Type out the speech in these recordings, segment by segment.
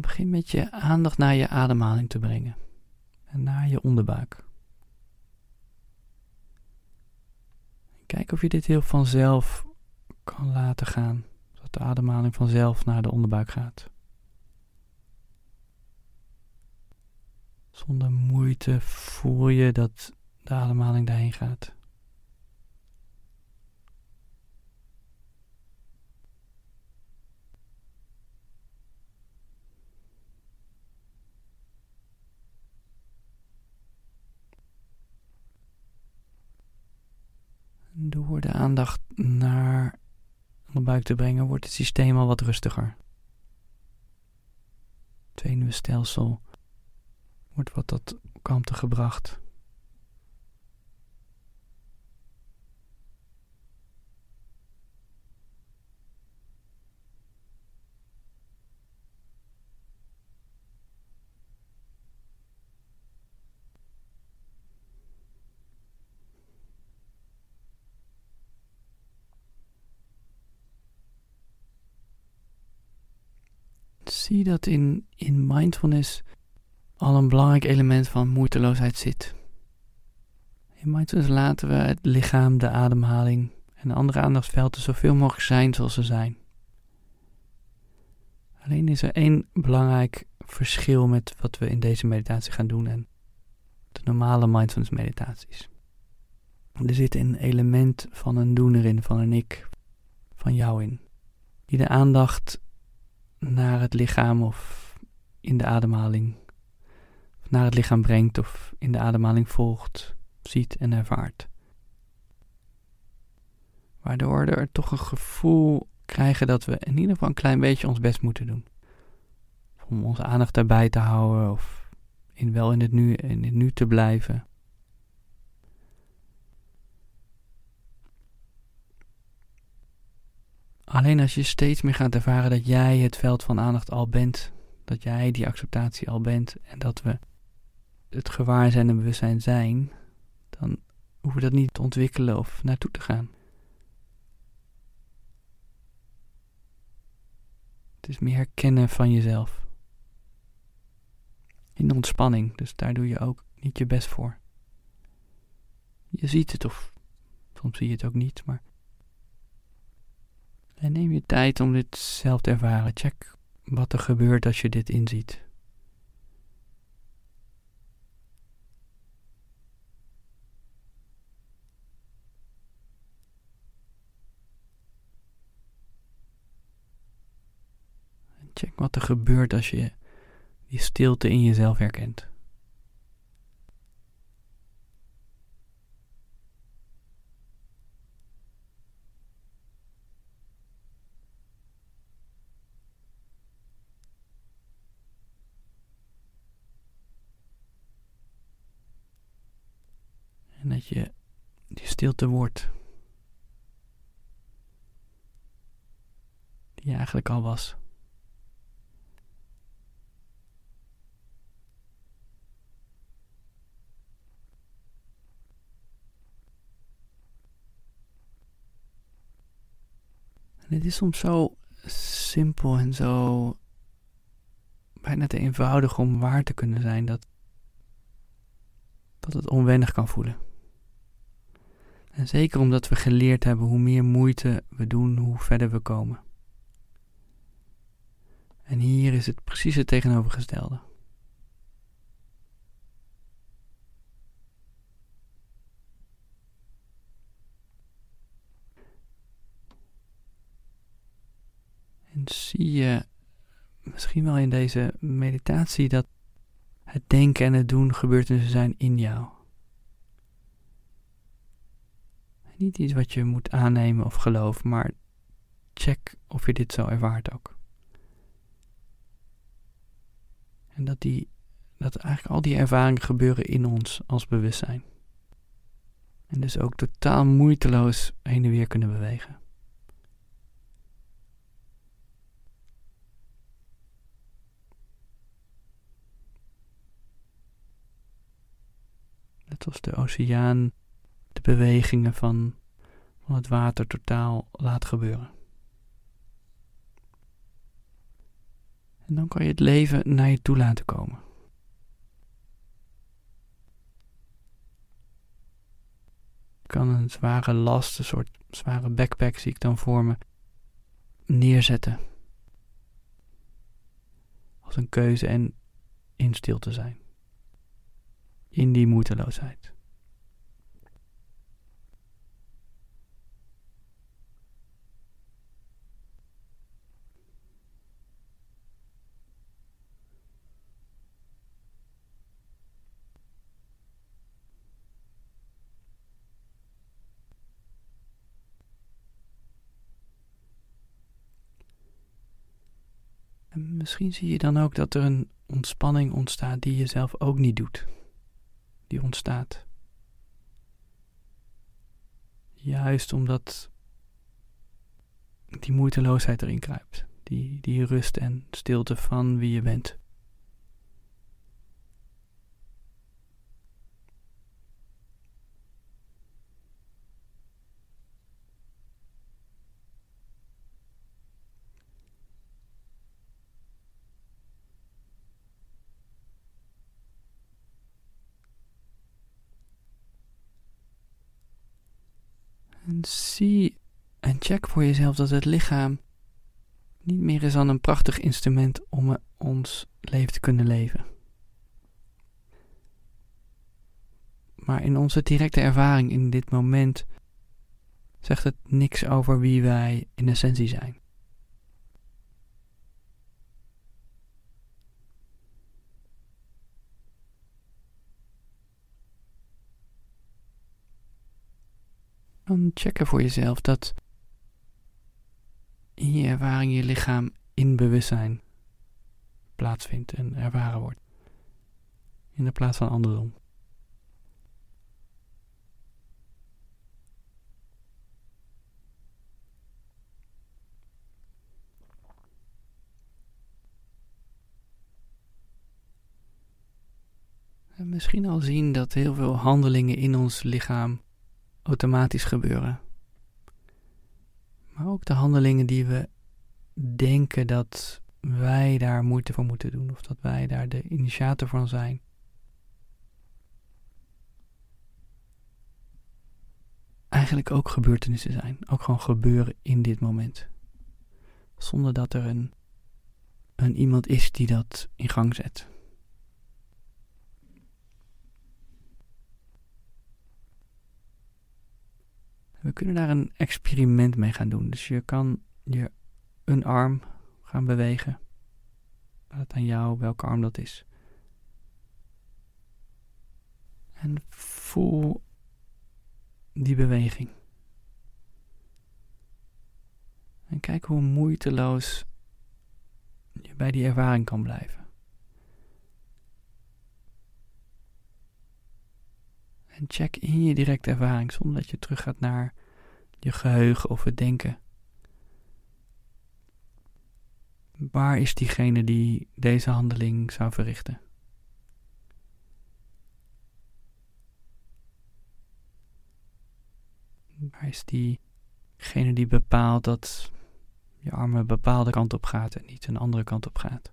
Begin met je aandacht naar je ademhaling te brengen en naar je onderbuik. Kijk of je dit heel vanzelf kan laten gaan, zodat de ademhaling vanzelf naar de onderbuik gaat. Zonder moeite voel je dat de ademhaling daarheen gaat. Door de aandacht naar de buik te brengen, wordt het systeem al wat rustiger. Het zenuwstelsel wordt wat tot kalmte gebracht. zie dat in, in mindfulness al een belangrijk element van moeiteloosheid zit. In mindfulness laten we het lichaam, de ademhaling en de andere aandachtsvelden zoveel mogelijk zijn zoals ze zijn. Alleen is er één belangrijk verschil met wat we in deze meditatie gaan doen en de normale mindfulness meditaties. Er zit een element van een doener in, van een ik, van jou in, die de aandacht naar het lichaam of in de ademhaling naar het lichaam brengt of in de ademhaling volgt, ziet en ervaart. Waardoor we er toch een gevoel krijgen dat we in ieder geval een klein beetje ons best moeten doen. Om onze aandacht daarbij te houden of in, wel in het nu, in het nu te blijven. Alleen als je steeds meer gaat ervaren dat jij het veld van aandacht al bent, dat jij die acceptatie al bent en dat we het gewaarzijn en bewustzijn zijn, dan hoeven we dat niet te ontwikkelen of naartoe te gaan. Het is meer herkennen van jezelf. In ontspanning, dus daar doe je ook niet je best voor. Je ziet het of soms zie je het ook niet, maar en neem je tijd om dit zelf te ervaren. Check wat er gebeurt als je dit inziet. check wat er gebeurt als je die stilte in jezelf herkent. En dat je die stilte wordt. Die je eigenlijk al was. En het is soms zo simpel en zo bijna te eenvoudig om waar te kunnen zijn dat, dat het onwennig kan voelen. En zeker omdat we geleerd hebben hoe meer moeite we doen, hoe verder we komen. En hier is het precies het tegenovergestelde. En zie je misschien wel in deze meditatie dat het denken en het doen gebeurtenissen zijn in jou. Niet iets wat je moet aannemen of geloven, maar check of je dit zo ervaart ook. En dat, die, dat eigenlijk al die ervaringen gebeuren in ons als bewustzijn. En dus ook totaal moeiteloos heen en weer kunnen bewegen. Net als de oceaan de bewegingen van, van het water totaal laat gebeuren. En dan kan je het leven naar je toe laten komen. Kan een zware last, een soort zware backpack zie ik dan voor me, neerzetten. Als een keuze en in stilte zijn. In die moeiteloosheid. En misschien zie je dan ook dat er een ontspanning ontstaat die je zelf ook niet doet. Die ontstaat. Juist omdat die moeiteloosheid erin kruipt. Die, die rust en stilte van wie je bent. Zie en check voor jezelf dat het lichaam niet meer is dan een prachtig instrument om ons leven te kunnen leven. Maar in onze directe ervaring in dit moment zegt het niks over wie wij in essentie zijn. Dan checken voor jezelf dat in je ervaring je lichaam in bewustzijn plaatsvindt en ervaren wordt. In de plaats van andersom. En misschien al zien dat heel veel handelingen in ons lichaam automatisch gebeuren. Maar ook de handelingen die we denken dat wij daar moeite voor moeten doen of dat wij daar de initiator van zijn. Eigenlijk ook gebeurtenissen zijn, ook gewoon gebeuren in dit moment. Zonder dat er een, een iemand is die dat in gang zet. We kunnen daar een experiment mee gaan doen. Dus je kan je een arm gaan bewegen. Laat het aan jou welke arm dat is. En voel die beweging. En kijk hoe moeiteloos je bij die ervaring kan blijven. En check in je directe ervaring zonder dat je terug gaat naar je geheugen of het denken. Waar is diegene die deze handeling zou verrichten? Waar is diegene die bepaalt dat je arm een bepaalde kant op gaat en niet een andere kant op gaat?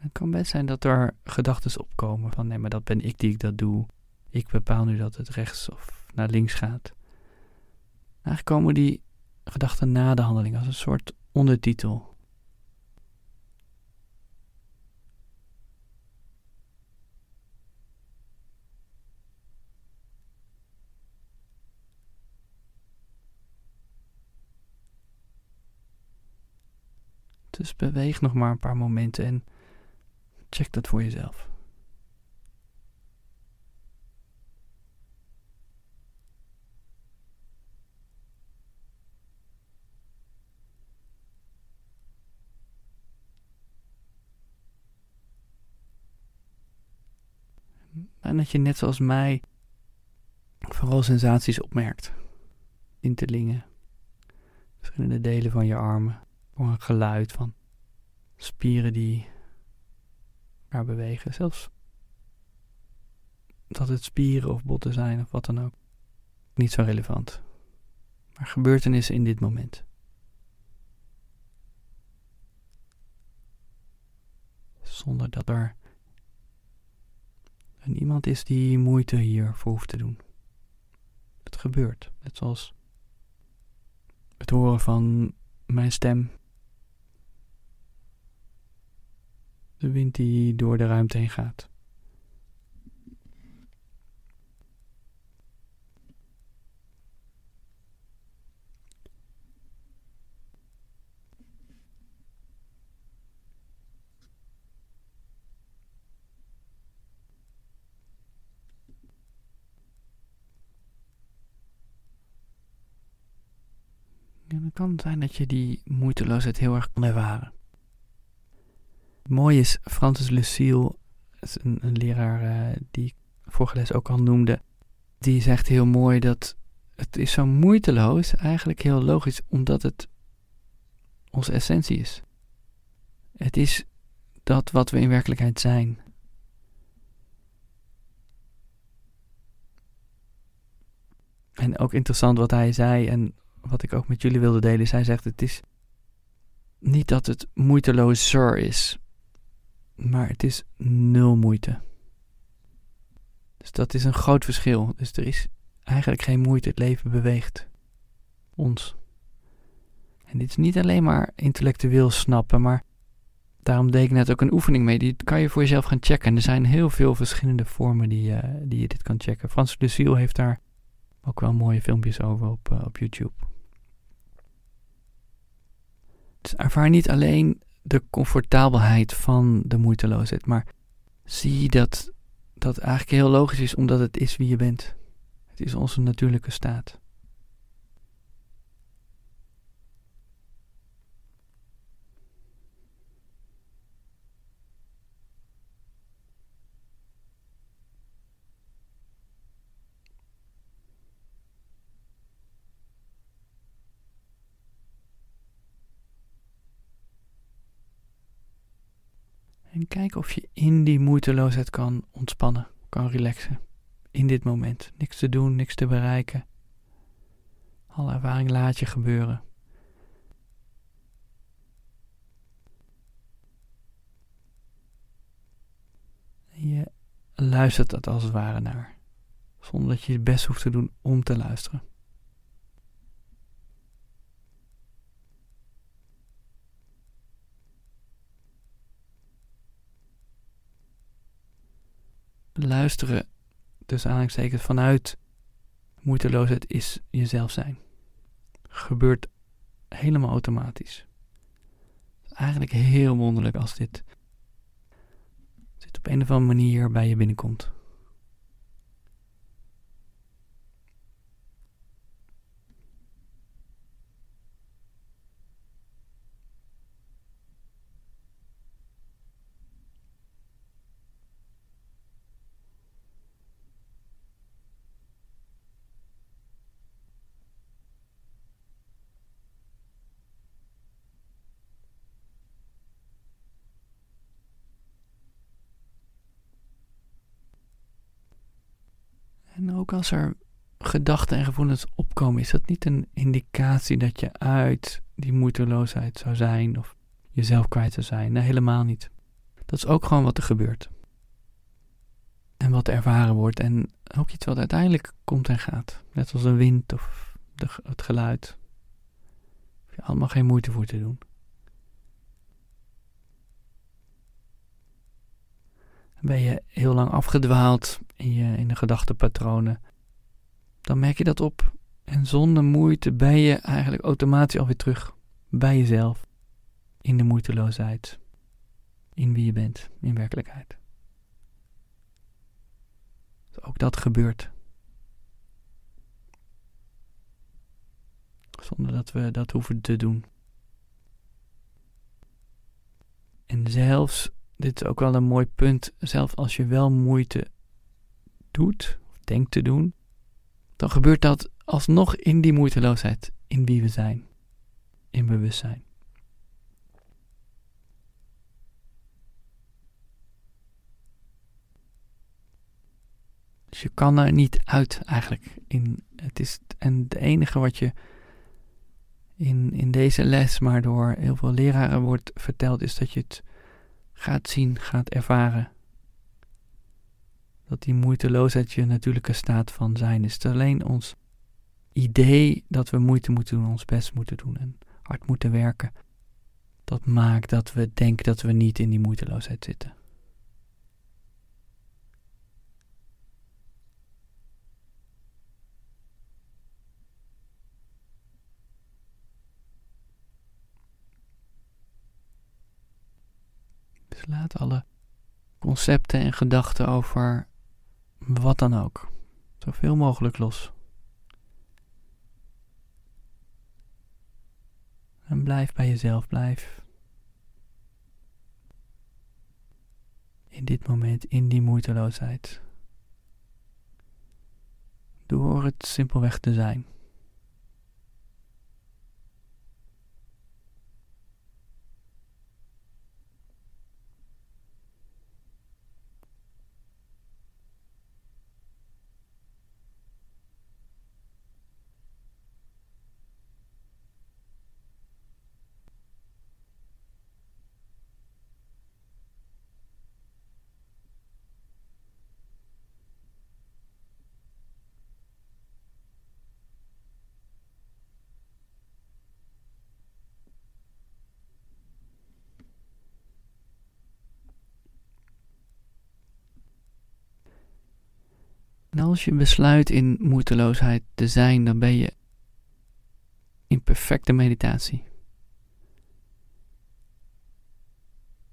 Het kan best zijn dat er gedachten opkomen van nee, maar dat ben ik die ik dat doe. Ik bepaal nu dat het rechts of naar links gaat. Eigenlijk komen die gedachten na de handeling als een soort ondertitel. Dus beweeg nog maar een paar momenten en Check dat voor jezelf. En dat je net zoals mij vooral sensaties opmerkt. Tintelingen. Verschillende delen van je armen. Voor een geluid van spieren die maar bewegen. Zelfs dat het spieren of botten zijn of wat dan ook. Niet zo relevant. Maar gebeurtenissen in dit moment. Zonder dat er iemand is die moeite hiervoor hoeft te doen. Het gebeurt, net zoals het horen van mijn stem. De wind die door de ruimte heen gaat. En het kan zijn dat je die moeiteloosheid heel erg kan ervaren. Het mooie is, Francis Lucille, is een, leraar uh, die ik vorige les ook al noemde, die zegt heel mooi dat het is zo moeiteloos, eigenlijk heel logisch, omdat het onze essentie is. Het is dat wat we in werkelijkheid zijn. En ook interessant wat hij zei en wat ik ook met jullie wilde delen. Zij zegt: Het is niet dat het moeitelozer is, maar het is nul moeite. Dus dat is een groot verschil. Dus er is eigenlijk geen moeite. Het leven beweegt ons. En dit is niet alleen maar intellectueel snappen, maar daarom deed ik net ook een oefening mee. Die kan je voor jezelf gaan checken. er zijn heel veel verschillende vormen die, uh, die je dit kan checken. Frans Lucille heeft daar ook wel mooie filmpjes over op, uh, op YouTube. Dus ervaar niet alleen de comfortabelheid van de moeiteloosheid, maar zie dat dat eigenlijk heel logisch is omdat het is wie je bent. Het is onze natuurlijke staat. En kijk of je in die moeiteloosheid kan ontspannen, kan relaxen. In dit moment. Niks te doen, niks te bereiken. Alle ervaring laat je gebeuren. En je luistert dat als het ware naar. Zonder dat je het best hoeft te doen om te luisteren. Luisteren, dus aanhalingstekens vanuit moeiteloosheid, is jezelf zijn. Gebeurt helemaal automatisch. Eigenlijk heel wonderlijk als dit, dit op een of andere manier bij je binnenkomt. En als er gedachten en gevoelens opkomen, is dat niet een indicatie dat je uit die moeiteloosheid zou zijn of jezelf kwijt zou zijn. Nee, helemaal niet. Dat is ook gewoon wat er gebeurt. En wat ervaren wordt en ook iets wat uiteindelijk komt en gaat. Net zoals een wind of het geluid. Hoef je allemaal geen moeite voor te doen. ben je heel lang afgedwaald in, je, in de gedachtepatronen, dan merk je dat op. En zonder moeite ben je eigenlijk automatisch alweer terug bij jezelf, in de moeiteloosheid, in wie je bent, in werkelijkheid. Dus ook dat gebeurt. Zonder dat we dat hoeven te doen. En zelfs dit is ook wel een mooi punt. Zelfs als je wel moeite of denkt te doen, dan gebeurt dat alsnog in die moeiteloosheid, in wie we zijn, in bewustzijn. Dus je kan er niet uit eigenlijk. In, het is, en het enige wat je in, in deze les, maar door heel veel leraren wordt verteld, is dat je het gaat zien, gaat ervaren. Dat die moeiteloosheid je natuurlijke staat van zijn is. Het is alleen ons idee dat we moeite moeten doen, ons best moeten doen en hard moeten werken. Dat maakt dat we denken dat we niet in die moeiteloosheid zitten. Dus laat alle concepten en gedachten over wat dan ook zoveel mogelijk los. En blijf bij jezelf, blijf in dit moment, in die moeiteloosheid. Door het simpelweg te zijn. Als je besluit in moeiteloosheid te zijn, dan ben je in perfecte meditatie.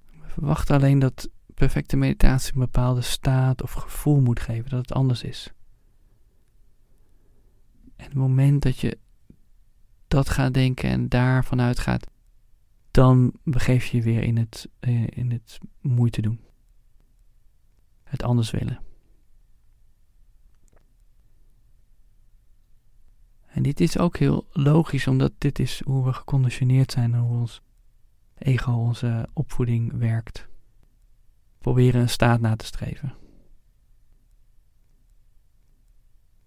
We verwachten alleen dat perfecte meditatie een bepaalde staat of gevoel moet geven, dat het anders is. En het moment dat je dat gaat denken en daarvan uitgaat, dan begeef je je weer in het, eh, in het moeite doen. Het anders willen. En dit is ook heel logisch, omdat dit is hoe we geconditioneerd zijn en hoe ons ego, onze opvoeding werkt. Proberen een staat na te streven.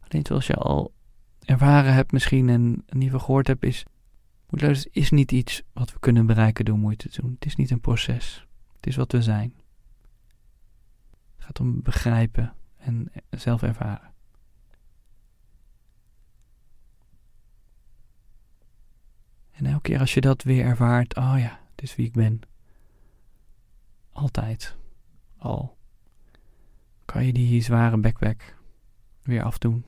Alleen zoals je al ervaren hebt misschien en ieder geval gehoord hebt, is is niet iets wat we kunnen bereiken door moeite te doen. Het is niet een proces. Het is wat we zijn. Het gaat om begrijpen en zelf ervaren. En elke keer als je dat weer ervaart, oh ja, dit is wie ik ben. Altijd. Al. Kan je die zware backpack weer afdoen.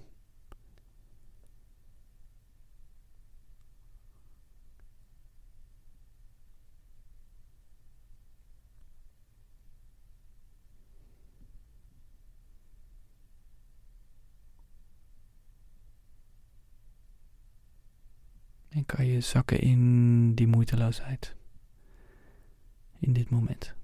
En kan zakken in die moeiteloosheid. In dit moment.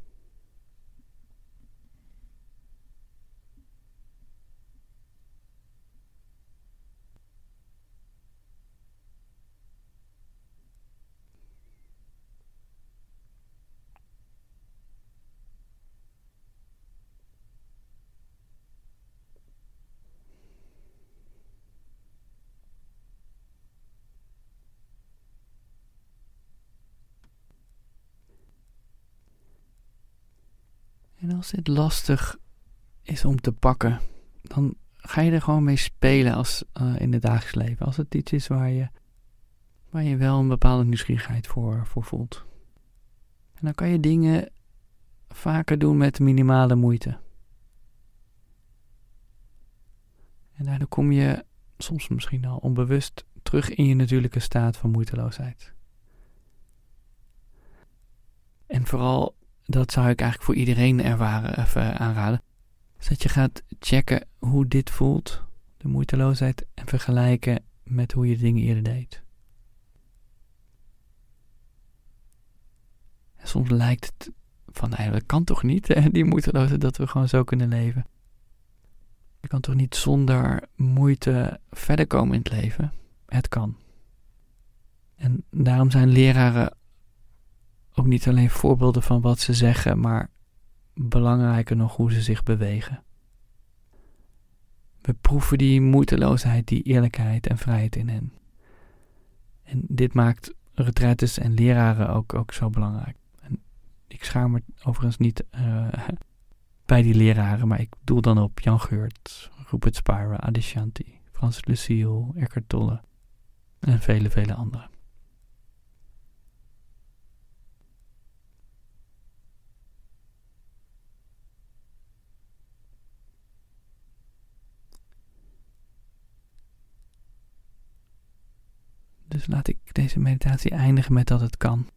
Als dit lastig is om te pakken, dan ga je er gewoon mee spelen als, uh, in het dagelijks leven. Als het iets is waar je, waar je wel een bepaalde nieuwsgierigheid voor, voor voelt. En dan kan je dingen vaker doen met minimale moeite. En daardoor kom je soms misschien al onbewust terug in je natuurlijke staat van moeiteloosheid. En vooral dat zou ik eigenlijk voor iedereen ervaren, even aanraden. Dus dat je gaat checken hoe dit voelt, de moeiteloosheid, en vergelijken met hoe je dingen eerder deed. En soms lijkt het van, nee, dat kan toch niet, die moeiteloosheid, dat we gewoon zo kunnen leven. Je kan toch niet zonder moeite verder komen in het leven? Het kan. En daarom zijn leraren ook niet alleen voorbeelden van wat ze zeggen, maar belangrijker nog hoe ze zich bewegen. We proeven die moeiteloosheid, die eerlijkheid en vrijheid in hen. En dit maakt retraites en leraren ook, ook zo belangrijk. En ik schaam me overigens niet uh, bij die leraren, maar ik doel dan op Jan Geurt, Rupert Spira, Adishanti, Francis Lucille, Eckhart Tolle en vele, vele anderen. Laat ik deze meditatie eindigen met dat het kan.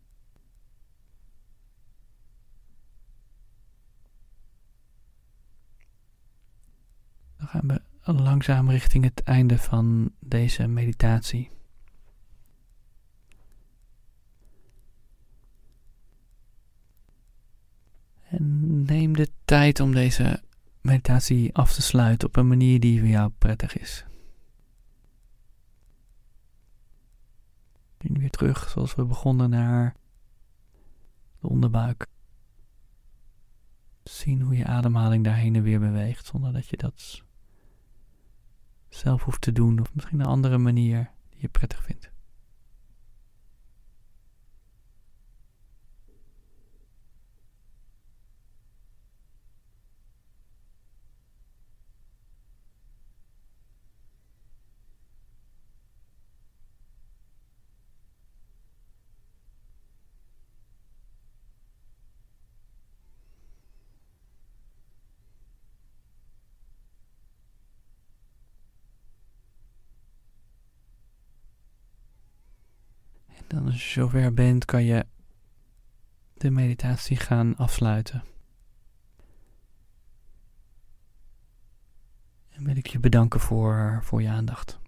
Dan gaan we langzaam richting het einde van deze meditatie. En neem de tijd om deze meditatie af te sluiten op een manier die voor jou prettig is. En weer terug zoals we begonnen naar de onderbuik. Zien hoe je ademhaling daarheen en weer beweegt zonder dat je dat zelf hoeft te doen of misschien een andere manier die je prettig vindt. Dan als je zover bent, kan je de meditatie gaan afsluiten. En wil ik je bedanken voor, voor je aandacht.